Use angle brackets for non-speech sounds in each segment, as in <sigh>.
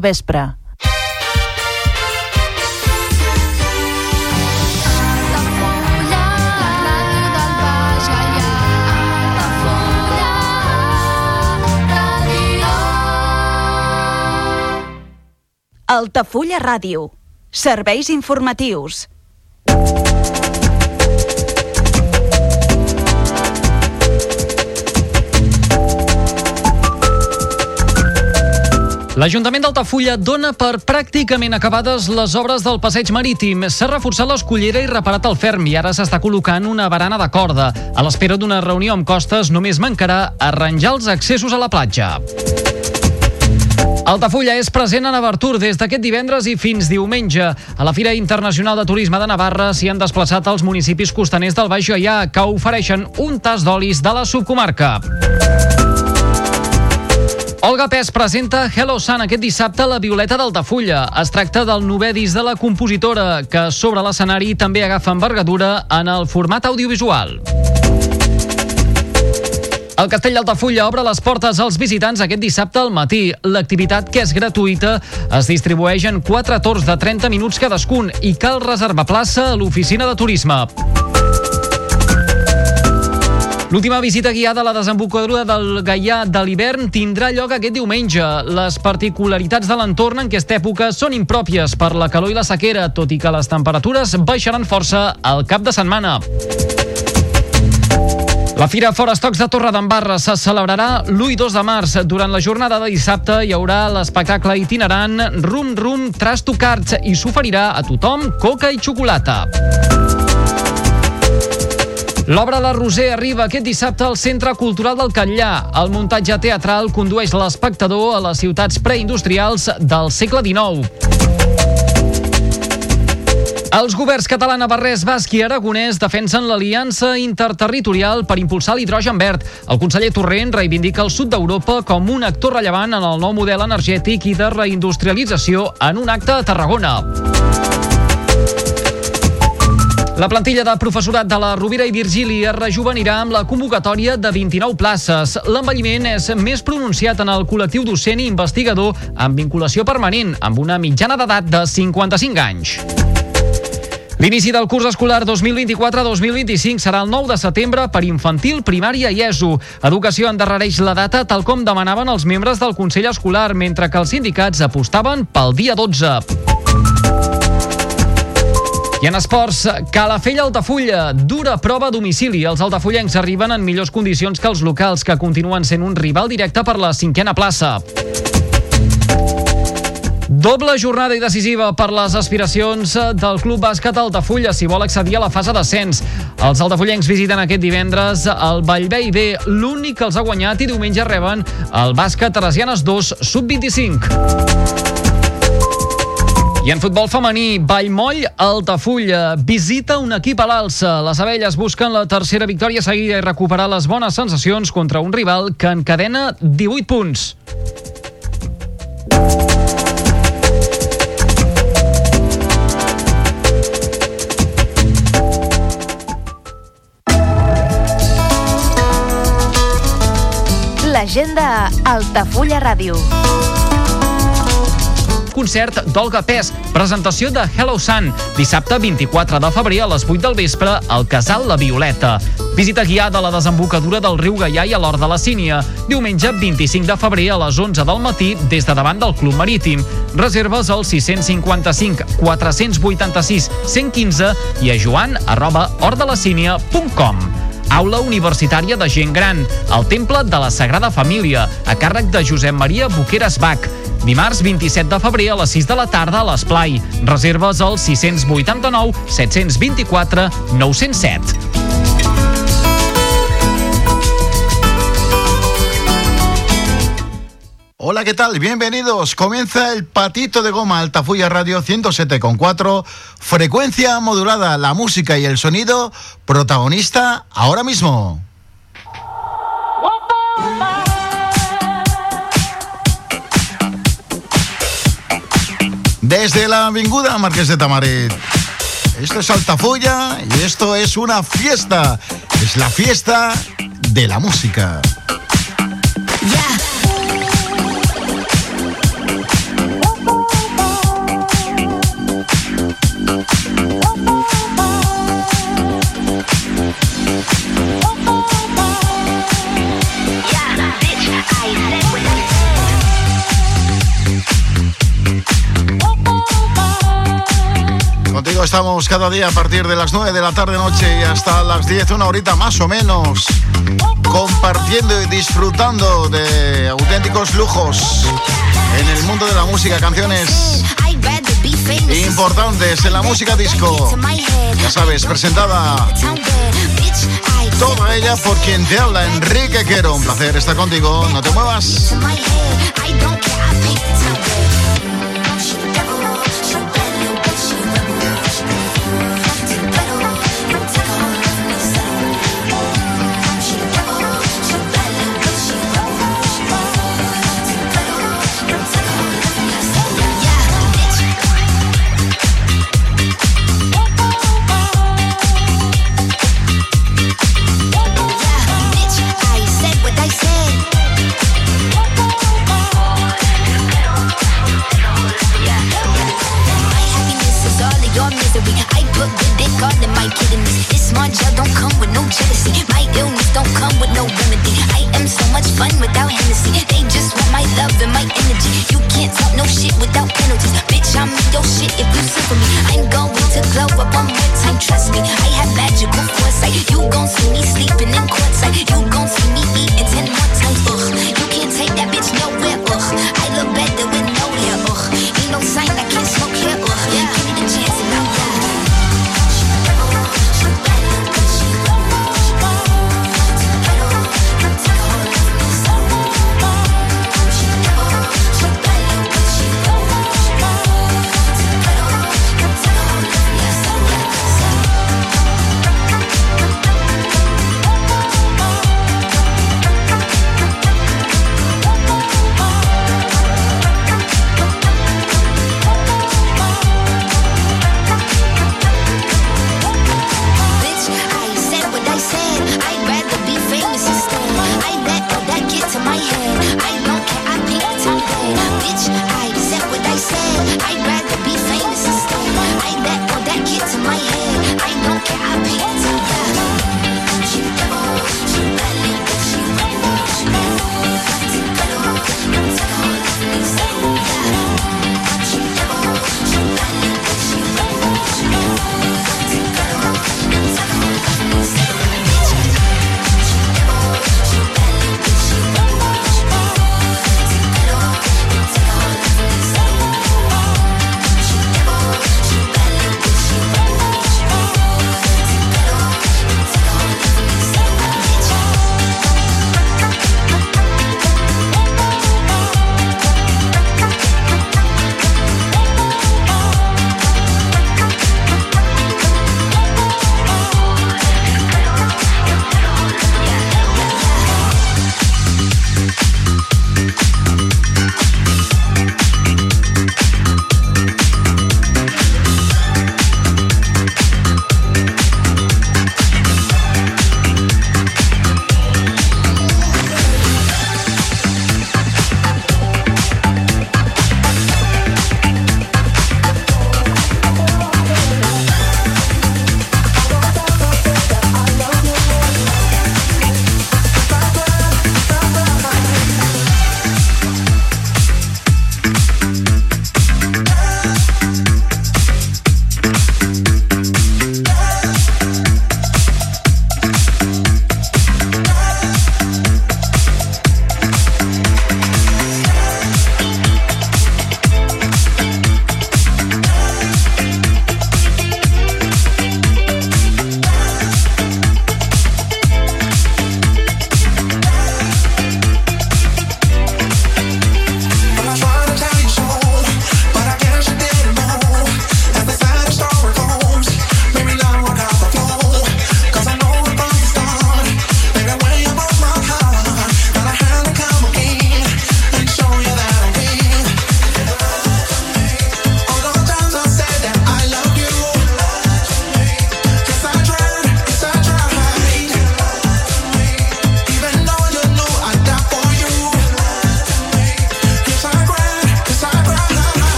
vespre. Altafulla Ràdio. Serveis informatius. L'Ajuntament d'Altafulla dona per pràcticament acabades les obres del passeig marítim. S'ha reforçat l'escollera i reparat el ferm i ara s'està col·locant una barana de corda. A l'espera d'una reunió amb costes només mancarà arranjar els accessos a la platja. Altafulla és present a Navartur des d'aquest divendres i fins diumenge. A la Fira Internacional de Turisme de Navarra s'hi han desplaçat els municipis costaners del Baix Gaià que ofereixen un tas d'olis de la subcomarca. Olga Pes presenta Hello Sun aquest dissabte a la Violeta d'Altafulla. Es tracta del novè disc de la compositora, que sobre l'escenari també agafa envergadura en el format audiovisual. El Castell d'Altafulla obre les portes als visitants aquest dissabte al matí. L'activitat, que és gratuïta, es distribueix en quatre torns de 30 minuts cadascun i cal reservar plaça a l'oficina de turisme. L'última visita guiada a la desembocadura del Gaià de l'hivern tindrà lloc aquest diumenge. Les particularitats de l'entorn en aquesta època són impròpies per la calor i la sequera, tot i que les temperatures baixaran força al cap de setmana. La Fira Fora Estocs de Torredembarra se celebrarà l'1 i 2 de març. Durant la jornada de dissabte hi haurà l'espectacle itinerant Rum Rum Trash to Cards i s'oferirà a tothom coca i xocolata. L'obra La Roser arriba aquest dissabte al Centre Cultural del Catllà. El muntatge teatral condueix l'espectador a les ciutats preindustrials del segle XIX. Els governs català, navarrès, basc i aragonès defensen l'aliança interterritorial per impulsar l'hidrogen verd. El conseller Torrent reivindica el sud d'Europa com un actor rellevant en el nou model energètic i de reindustrialització en un acte a Tarragona. La plantilla de professorat de la Rovira i Virgili es rejuvenirà amb la convocatòria de 29 places. L'envelliment és més pronunciat en el col·lectiu docent i investigador amb vinculació permanent, amb una mitjana d'edat de 55 anys. L'inici del curs escolar 2024-2025 serà el 9 de setembre per infantil, primària i ESO. Educació endarrereix la data tal com demanaven els membres del Consell Escolar, mentre que els sindicats apostaven pel dia 12. I en esports, Calafell Altafulla, dura prova a domicili. Els altafullencs arriben en millors condicions que els locals, que continuen sent un rival directe per la cinquena plaça. Doble jornada i decisiva per les aspiracions del Club Bàsquet Altafulla si vol accedir a la fase d'ascens. Els altafullencs visiten aquest divendres el Vallvei B, l'únic que els ha guanyat i diumenge reben el bàsquet Teresianes 2 sub-25. I en futbol femení, Vallmoll, Altafulla, visita un equip a l'alça. Les abelles busquen la tercera victòria seguida i recuperar les bones sensacions contra un rival que encadena 18 punts. L'agenda Altafulla Ràdio concert d'Olga Pes, presentació de Hello Sun, dissabte 24 de febrer a les 8 del vespre al Casal La Violeta. Visita guiada a la desembocadura del riu Gaià i a l'Hort de la Sínia, diumenge 25 de febrer a les 11 del matí des de davant del Club Marítim. Reserves al 655 486 115 i a joan arroba hortdelacínia.com. Aula Universitària de Gent Gran, al Temple de la Sagrada Família, a càrrec de Josep Maria Boqueras Bach. Dimarts 27 de febrer a les 6 de la tarda a l'Esplai. Reserves al 689 724 907. Hola, ¿qué tal? Bienvenidos. Comienza el Patito de Goma Altafulla Radio 107.4, frecuencia modulada, la música y el sonido, protagonista ahora mismo. Desde la Avinguda Marqués de Tamarit. Esto es Altafulla y esto es una fiesta. Es la fiesta de la música. Estamos cada día a partir de las 9 de la tarde noche y hasta las 10, una horita más o menos, compartiendo y disfrutando de auténticos lujos en el mundo de la música, canciones importantes en la música disco. Ya sabes, presentada toda ella por quien te habla, Enrique Quero. Un placer estar contigo, no te muevas. fun without Hennessy. They just want my love and my energy. You can't talk no shit without penalties. Bitch, I'm in your shit if you sit for me. I'm going to glow up one more time, trust me. I have magical foresight. You gon' see me sleeping in courtside. You gon' see me eating ten more times, ugh. You can't take that bitch nowhere, ugh. I look better.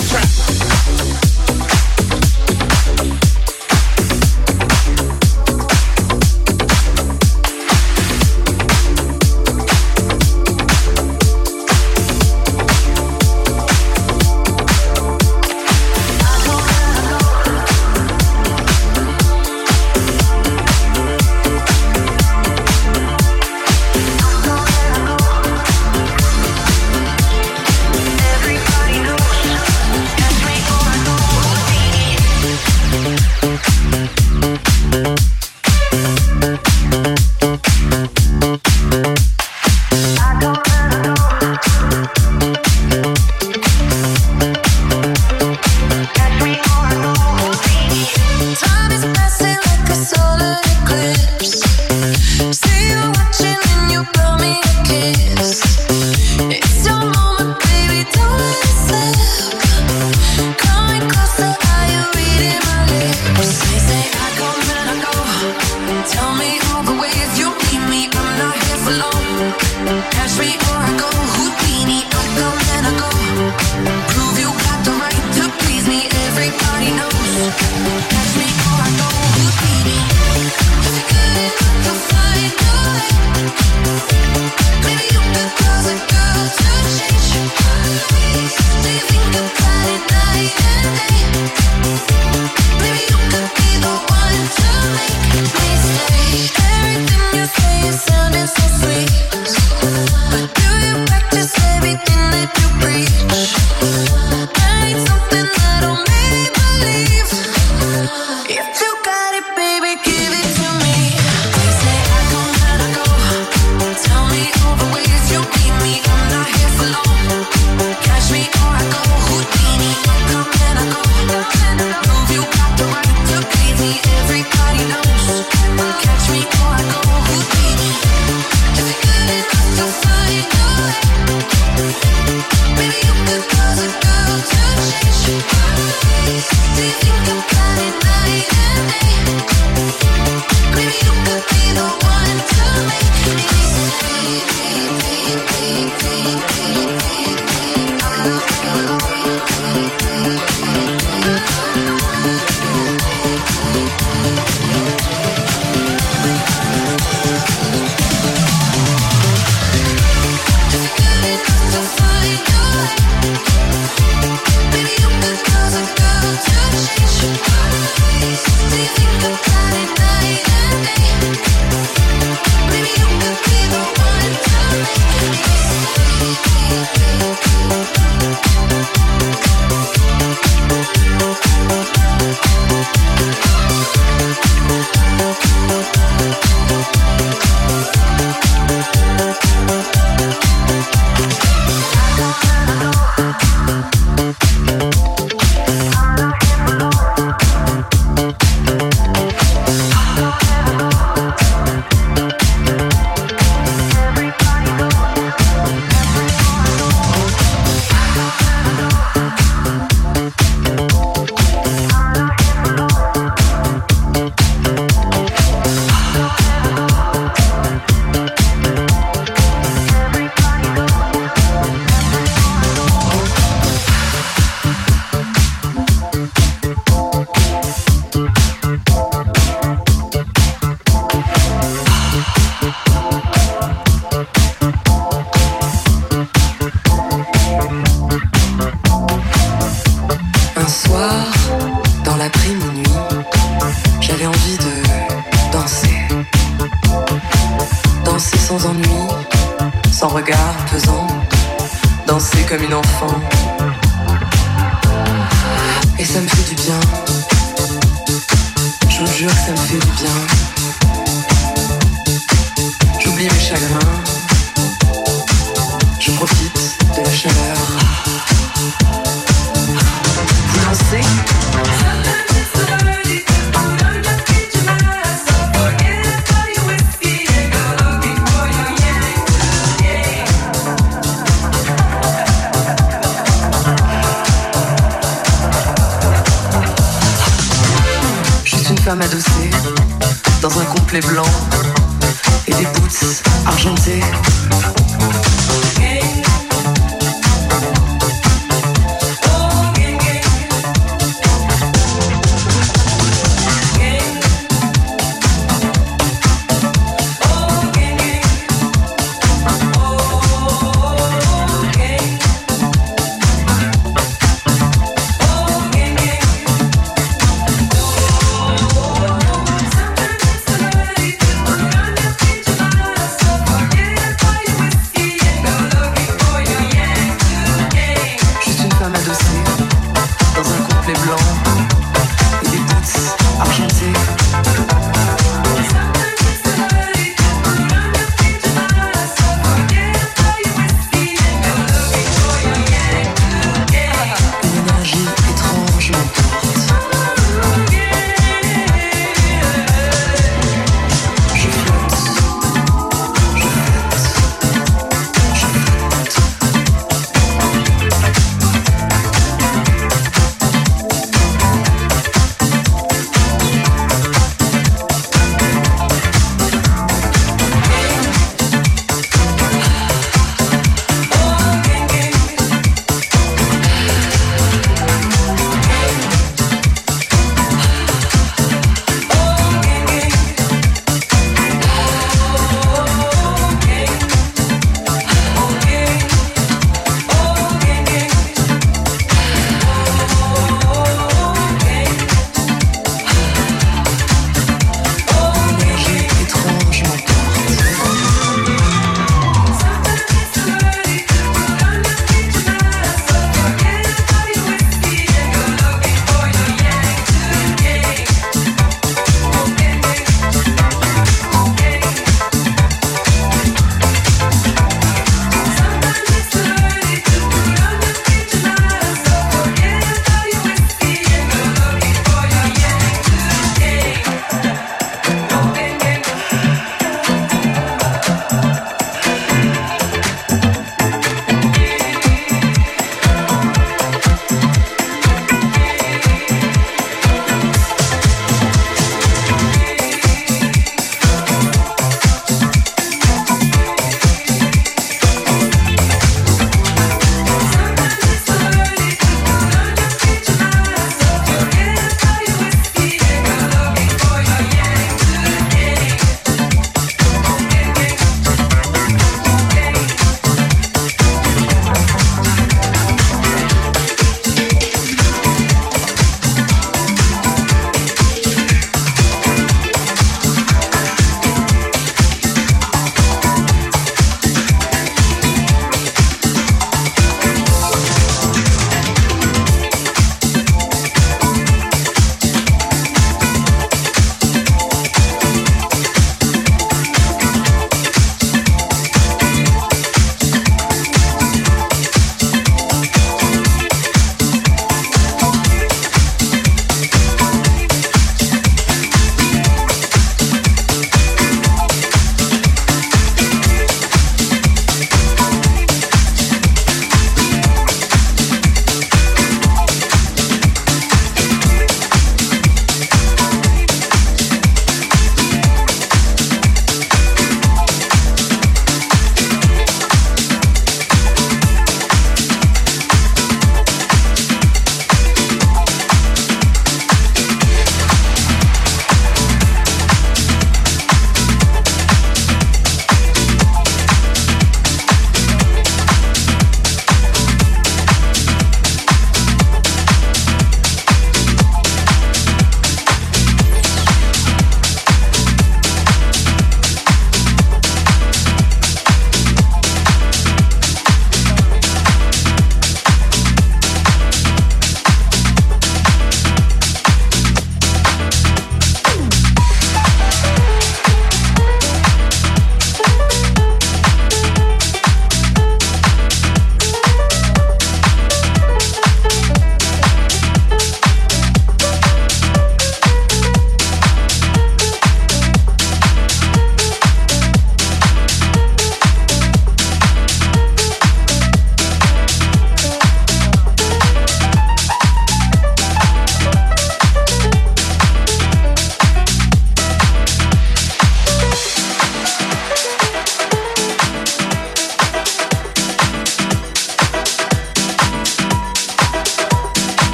soundtrack.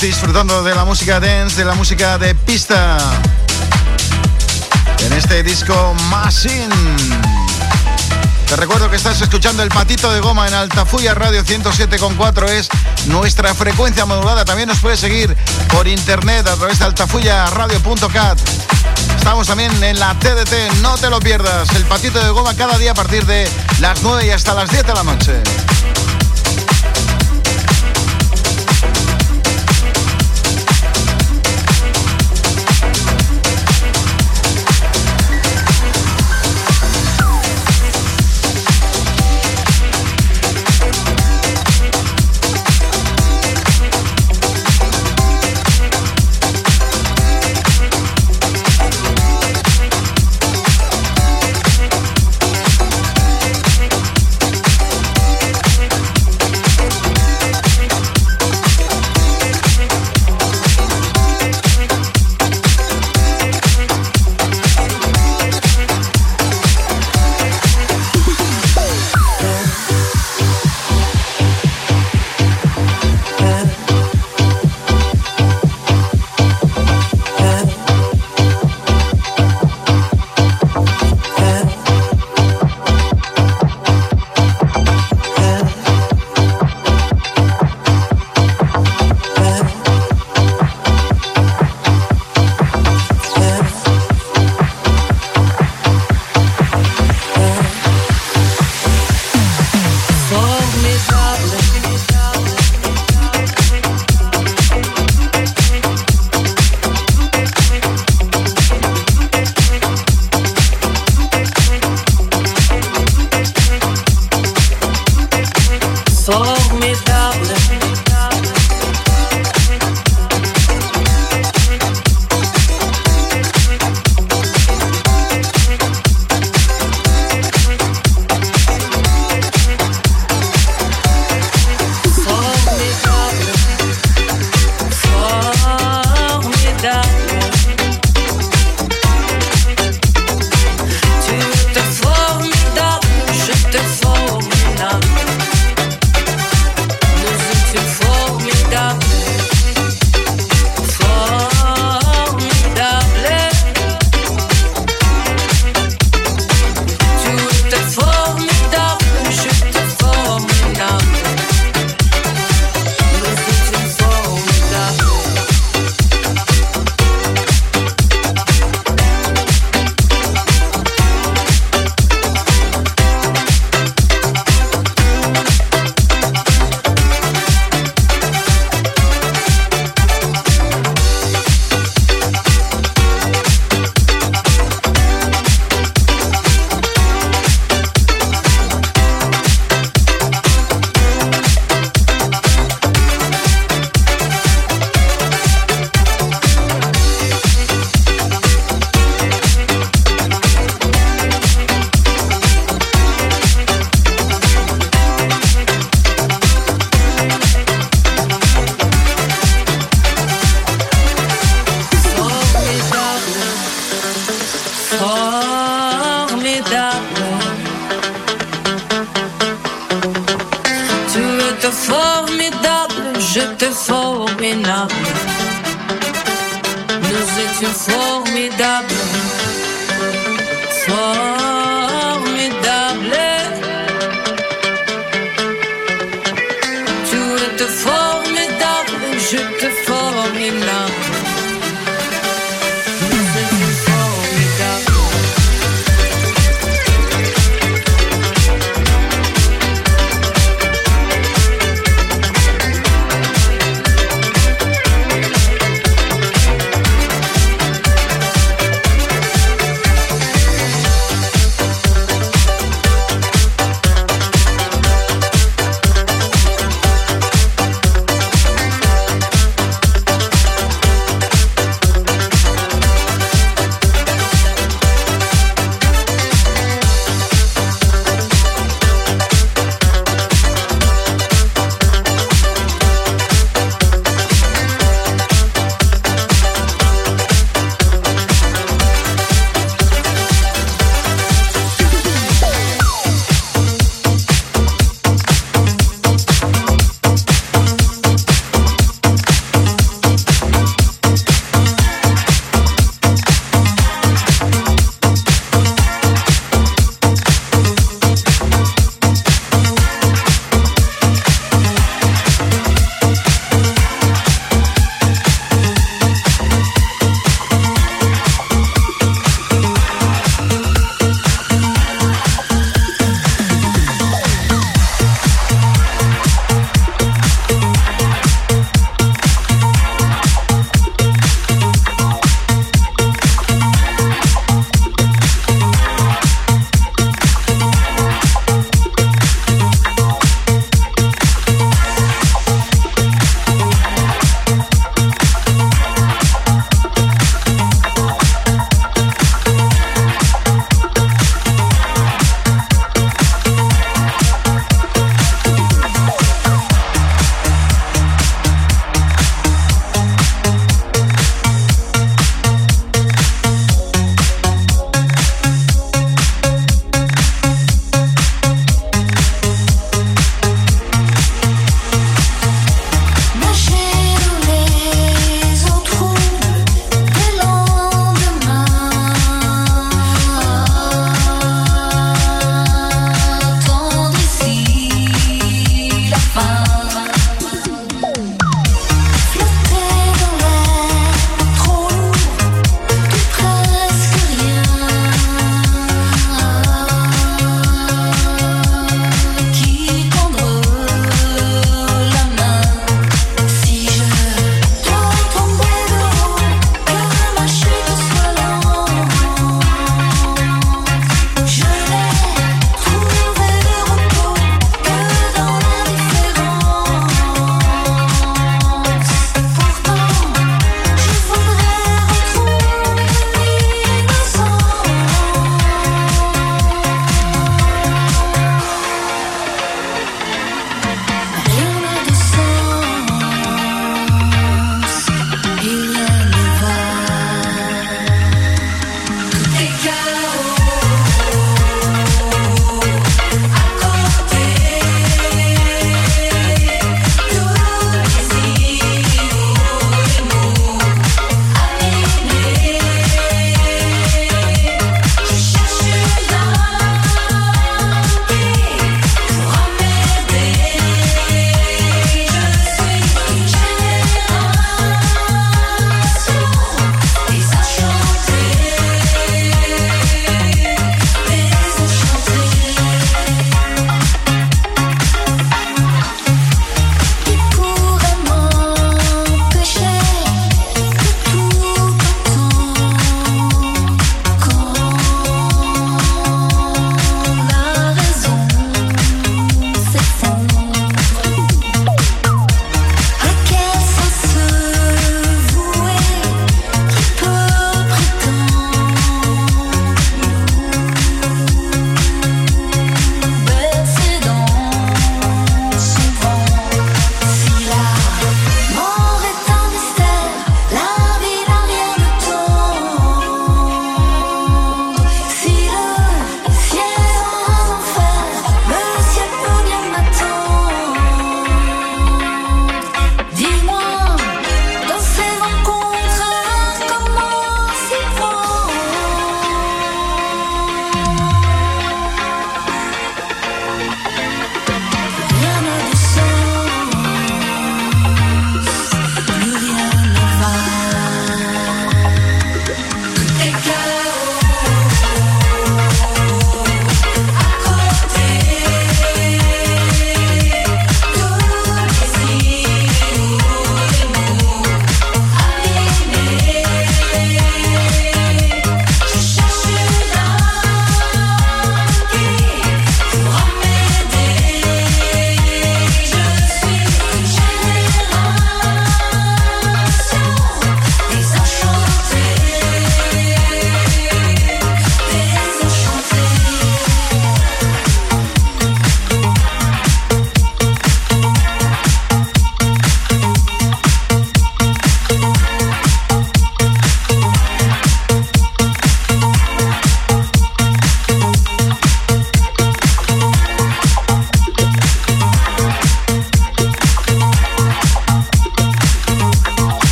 Disfrutando de la música dance, de la música de pista. En este disco Machine. Te recuerdo que estás escuchando el patito de goma en Altafuya Radio 107.4. Es nuestra frecuencia modulada. También nos puedes seguir por internet a través de altafuyaradio.cat. Estamos también en la TDT. No te lo pierdas. El patito de goma cada día a partir de las 9 y hasta las 10 de la noche.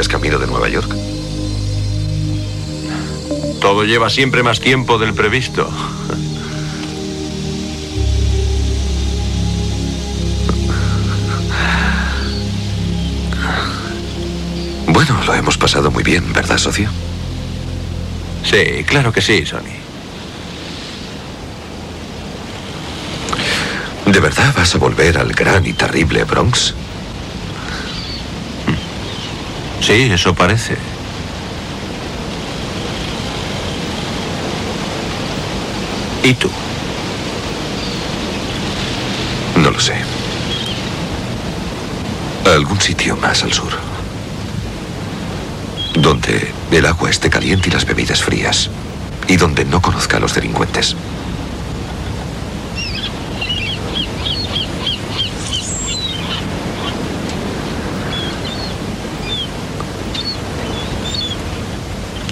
Estarías camino de Nueva York. Todo lleva siempre más tiempo del previsto. Bueno, lo hemos pasado muy bien, ¿verdad, socio? Sí, claro que sí, Sonny. ¿De verdad vas a volver al gran y terrible Bronx? Sí, eso parece. ¿Y tú? No lo sé. A algún sitio más al sur. Donde el agua esté caliente y las bebidas frías. Y donde no conozca a los delincuentes.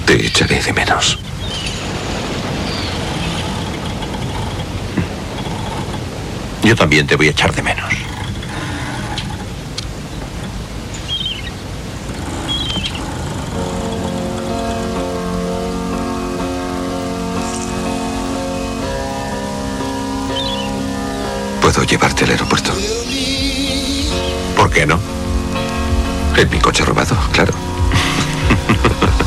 Te echaré menos. Yo también te voy a echar de menos. Puedo llevarte al aeropuerto. ¿Por qué no? En mi coche robado, claro. <laughs>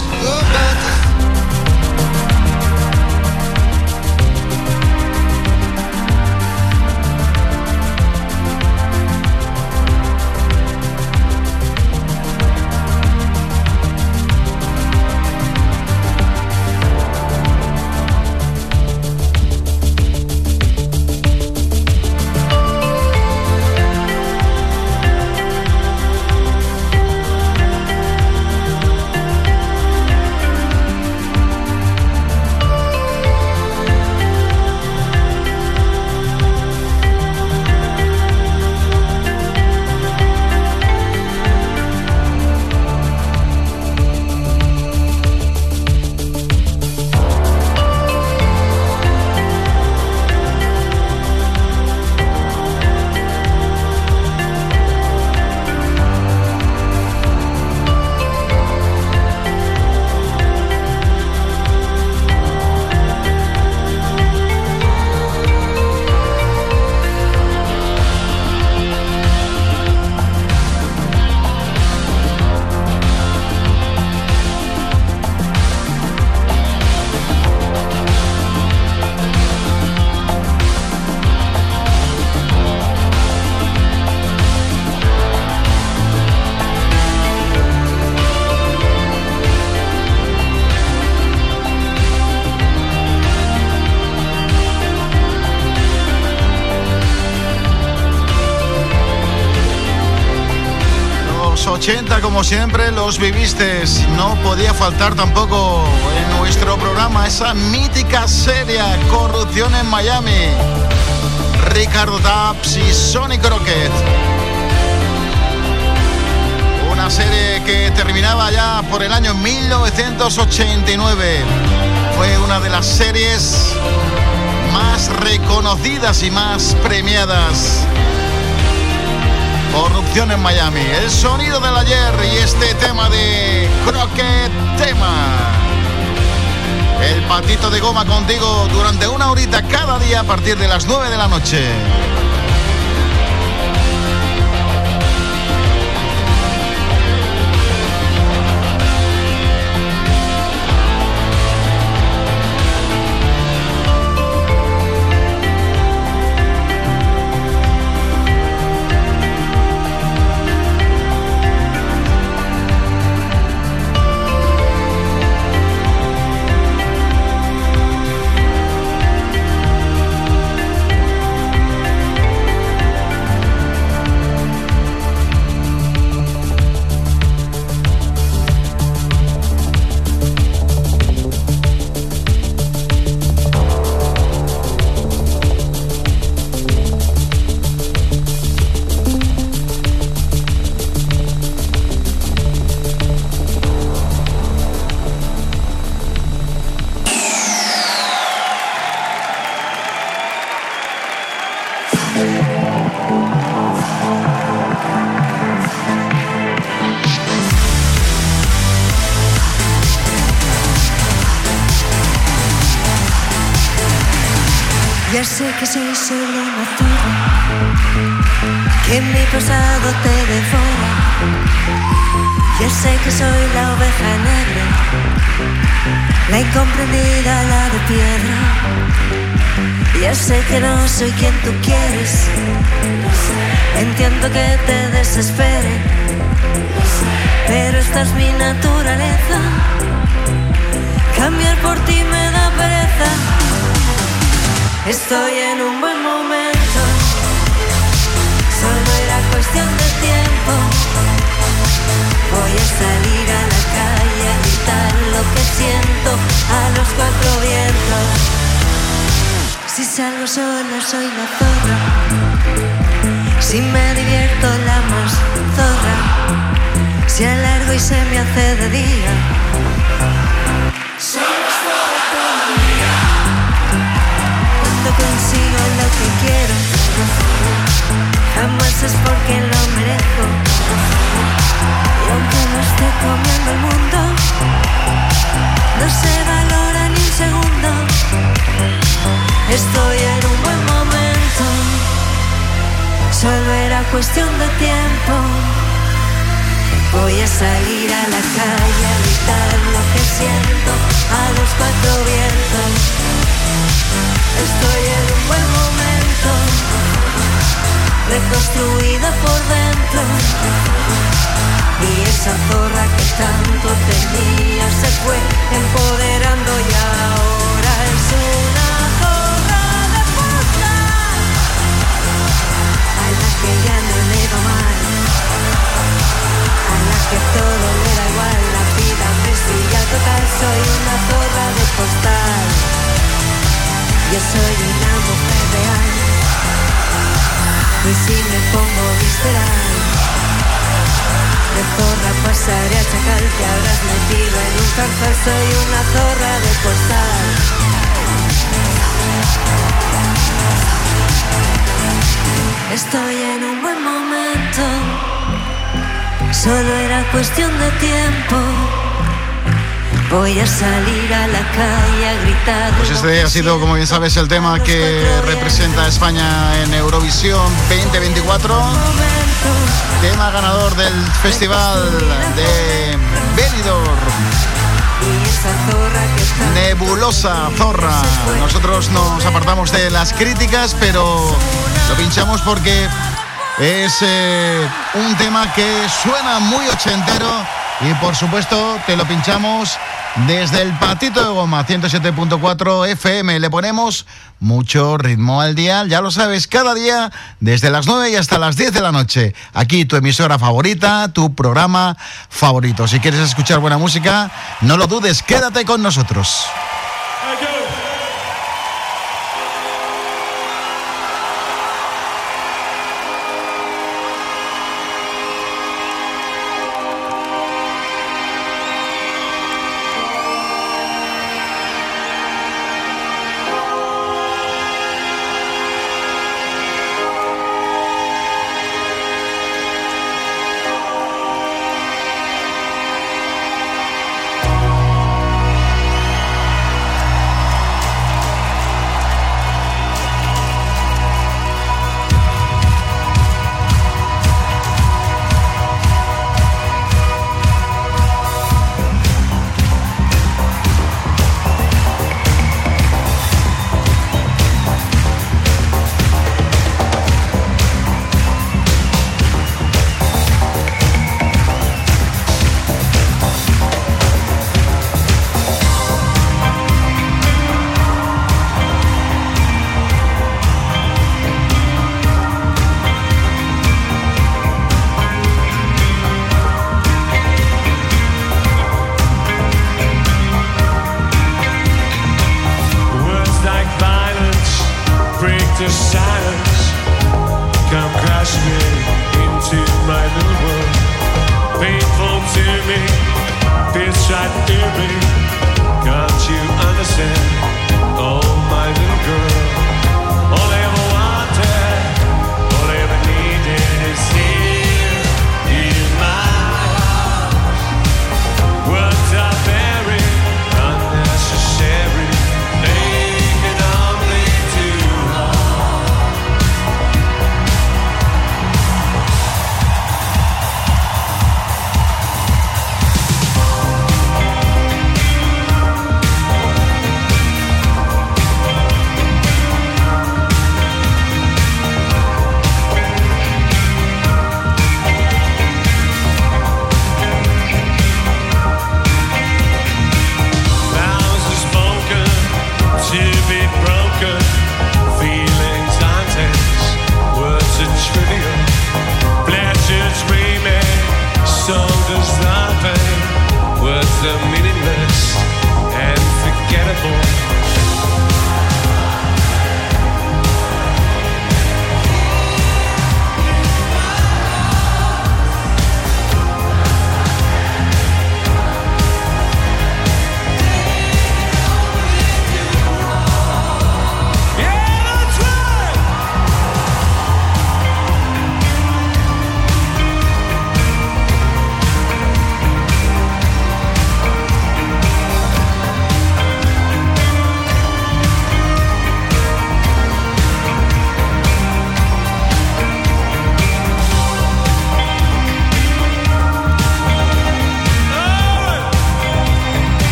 como siempre, los viviste. No podía faltar tampoco en nuestro programa esa mítica serie Corrupción en Miami. Ricardo Taps y Sonny Crockett. Una serie que terminaba ya por el año 1989. Fue una de las series más reconocidas y más premiadas. Corrupción en Miami. El sonido del ayer y este tema de Crockett Tema. El patito de goma contigo durante una horita cada día a partir de las 9 de la noche. Sé que soy la oveja negra, la incomprendida, la de piedra. Ya sé que no soy quien tú quieres, entiendo que te desespere, pero esta es mi naturaleza. Cambiar por ti me da pereza. Estoy en un buen momento, solo era cuestión de. Voy a salir a la calle a gritar lo que siento a los cuatro vientos. Si salgo sola soy la zorra, si me divierto la más zorra, si alargo y se me hace de día. Cuando consigo lo que quiero, jamás es porque lo merezco. Aunque no esté comiendo el mundo, no se valora ni un segundo. Estoy en un buen momento, solo era cuestión de tiempo. Voy a salir a la calle a gritar lo que siento a los cuatro vientos. Estoy en un buen momento, reconstruida por dentro. Y esa zorra que tanto tenía se fue empoderando y ahora es una zorra de puta. A la que ya no le va mal, a la que todo le da igual, la vida me sigue total, soy una zorra de postal. Yo soy una mujer real, y si me pongo visceral. De zorra pasaré a chacal Te habrás metido en un cárcel Soy una zorra de postal Estoy en un buen momento Solo era cuestión de tiempo Voy a salir a la calle a gritar Pues este ha sido, como bien sabes, el tema que representa a España en Eurovisión 2024. Tema ganador del festival de Benidorm. Nebulosa Zorra. Nosotros nos apartamos de las críticas, pero lo pinchamos porque es eh, un tema que suena muy ochentero y por supuesto te lo pinchamos desde el patito de goma 107.4 FM. Le ponemos mucho ritmo al día, ya lo sabes, cada día desde las 9 y hasta las 10 de la noche. Aquí tu emisora favorita, tu programa favorito. Si quieres escuchar buena música, no lo dudes, quédate con nosotros.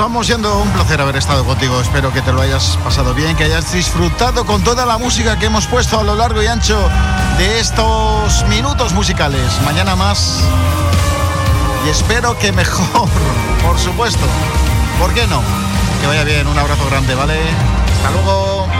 Vamos yendo. Un placer haber estado contigo. Espero que te lo hayas pasado bien, que hayas disfrutado con toda la música que hemos puesto a lo largo y ancho de estos minutos musicales. Mañana más. Y espero que <laughs> mejor, por supuesto. ¿Por qué no? Que vaya bien. Un abrazo grande, ¿vale? Hasta luego.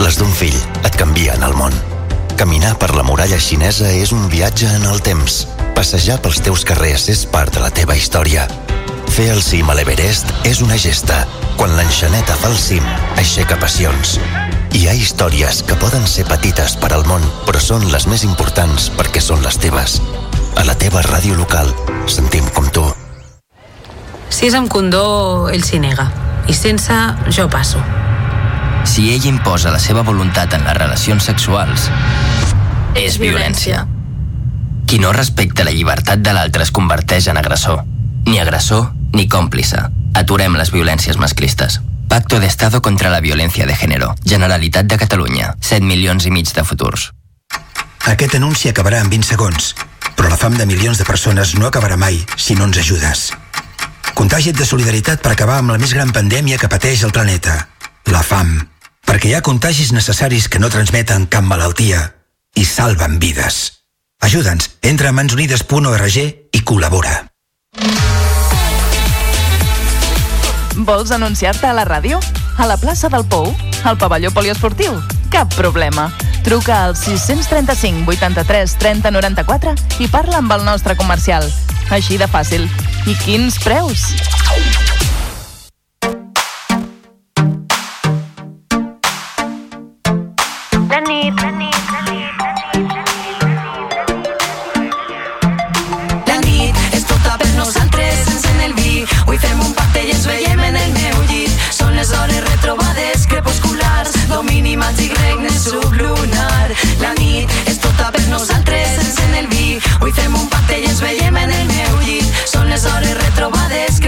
Les d'un fill et canvien el món. Caminar per la muralla xinesa és un viatge en el temps. Passejar pels teus carrers és part de la teva història. Fer el cim a l'Everest és una gesta. Quan l'enxaneta fa el cim, aixeca passions. Hi ha històries que poden ser petites per al món, però són les més importants perquè són les teves. A la teva ràdio local, sentim com tu. Si és amb condó, ell s'hi nega. I sense, jo passo. Si ell imposa la seva voluntat en les relacions sexuals, és violència. Qui no respecta la llibertat de l'altre es converteix en agressor. Ni agressor ni còmplice. Aturem les violències masclistes. Pacto de Estado contra la Violència de Género. Generalitat de Catalunya. 7 milions i mig de futurs. Aquest anunci acabarà en 20 segons, però la fam de milions de persones no acabarà mai si no ens ajudes. Contagia't de solidaritat per acabar amb la més gran pandèmia que pateix el planeta, la fam. Perquè hi ha contagis necessaris que no transmeten cap malaltia i salven vides. Ajuda'ns, entra a mansunides.org i col·labora. Vols anunciar-te a la ràdio? A la plaça del Pou? Al pavelló poliesportiu? Cap problema. Truca al 635 83 30 94 i parla amb el nostre comercial. Així de fàcil. I quins preus?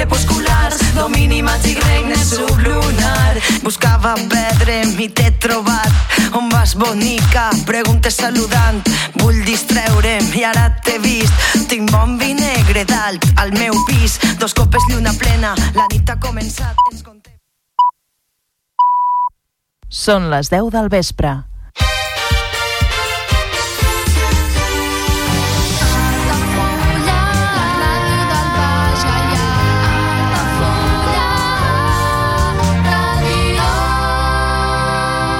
Crepusculars, domini màgic regne sublunar. Buscava pedre, m'hi t'he trobat. On vas, bonica? Preguntes saludant. Vull distreure'm i ara t'he vist. Tinc bon vi negre dalt al meu pis. Dos copes lluna plena, la nit ha començat. Ens Són les 10 del vespre.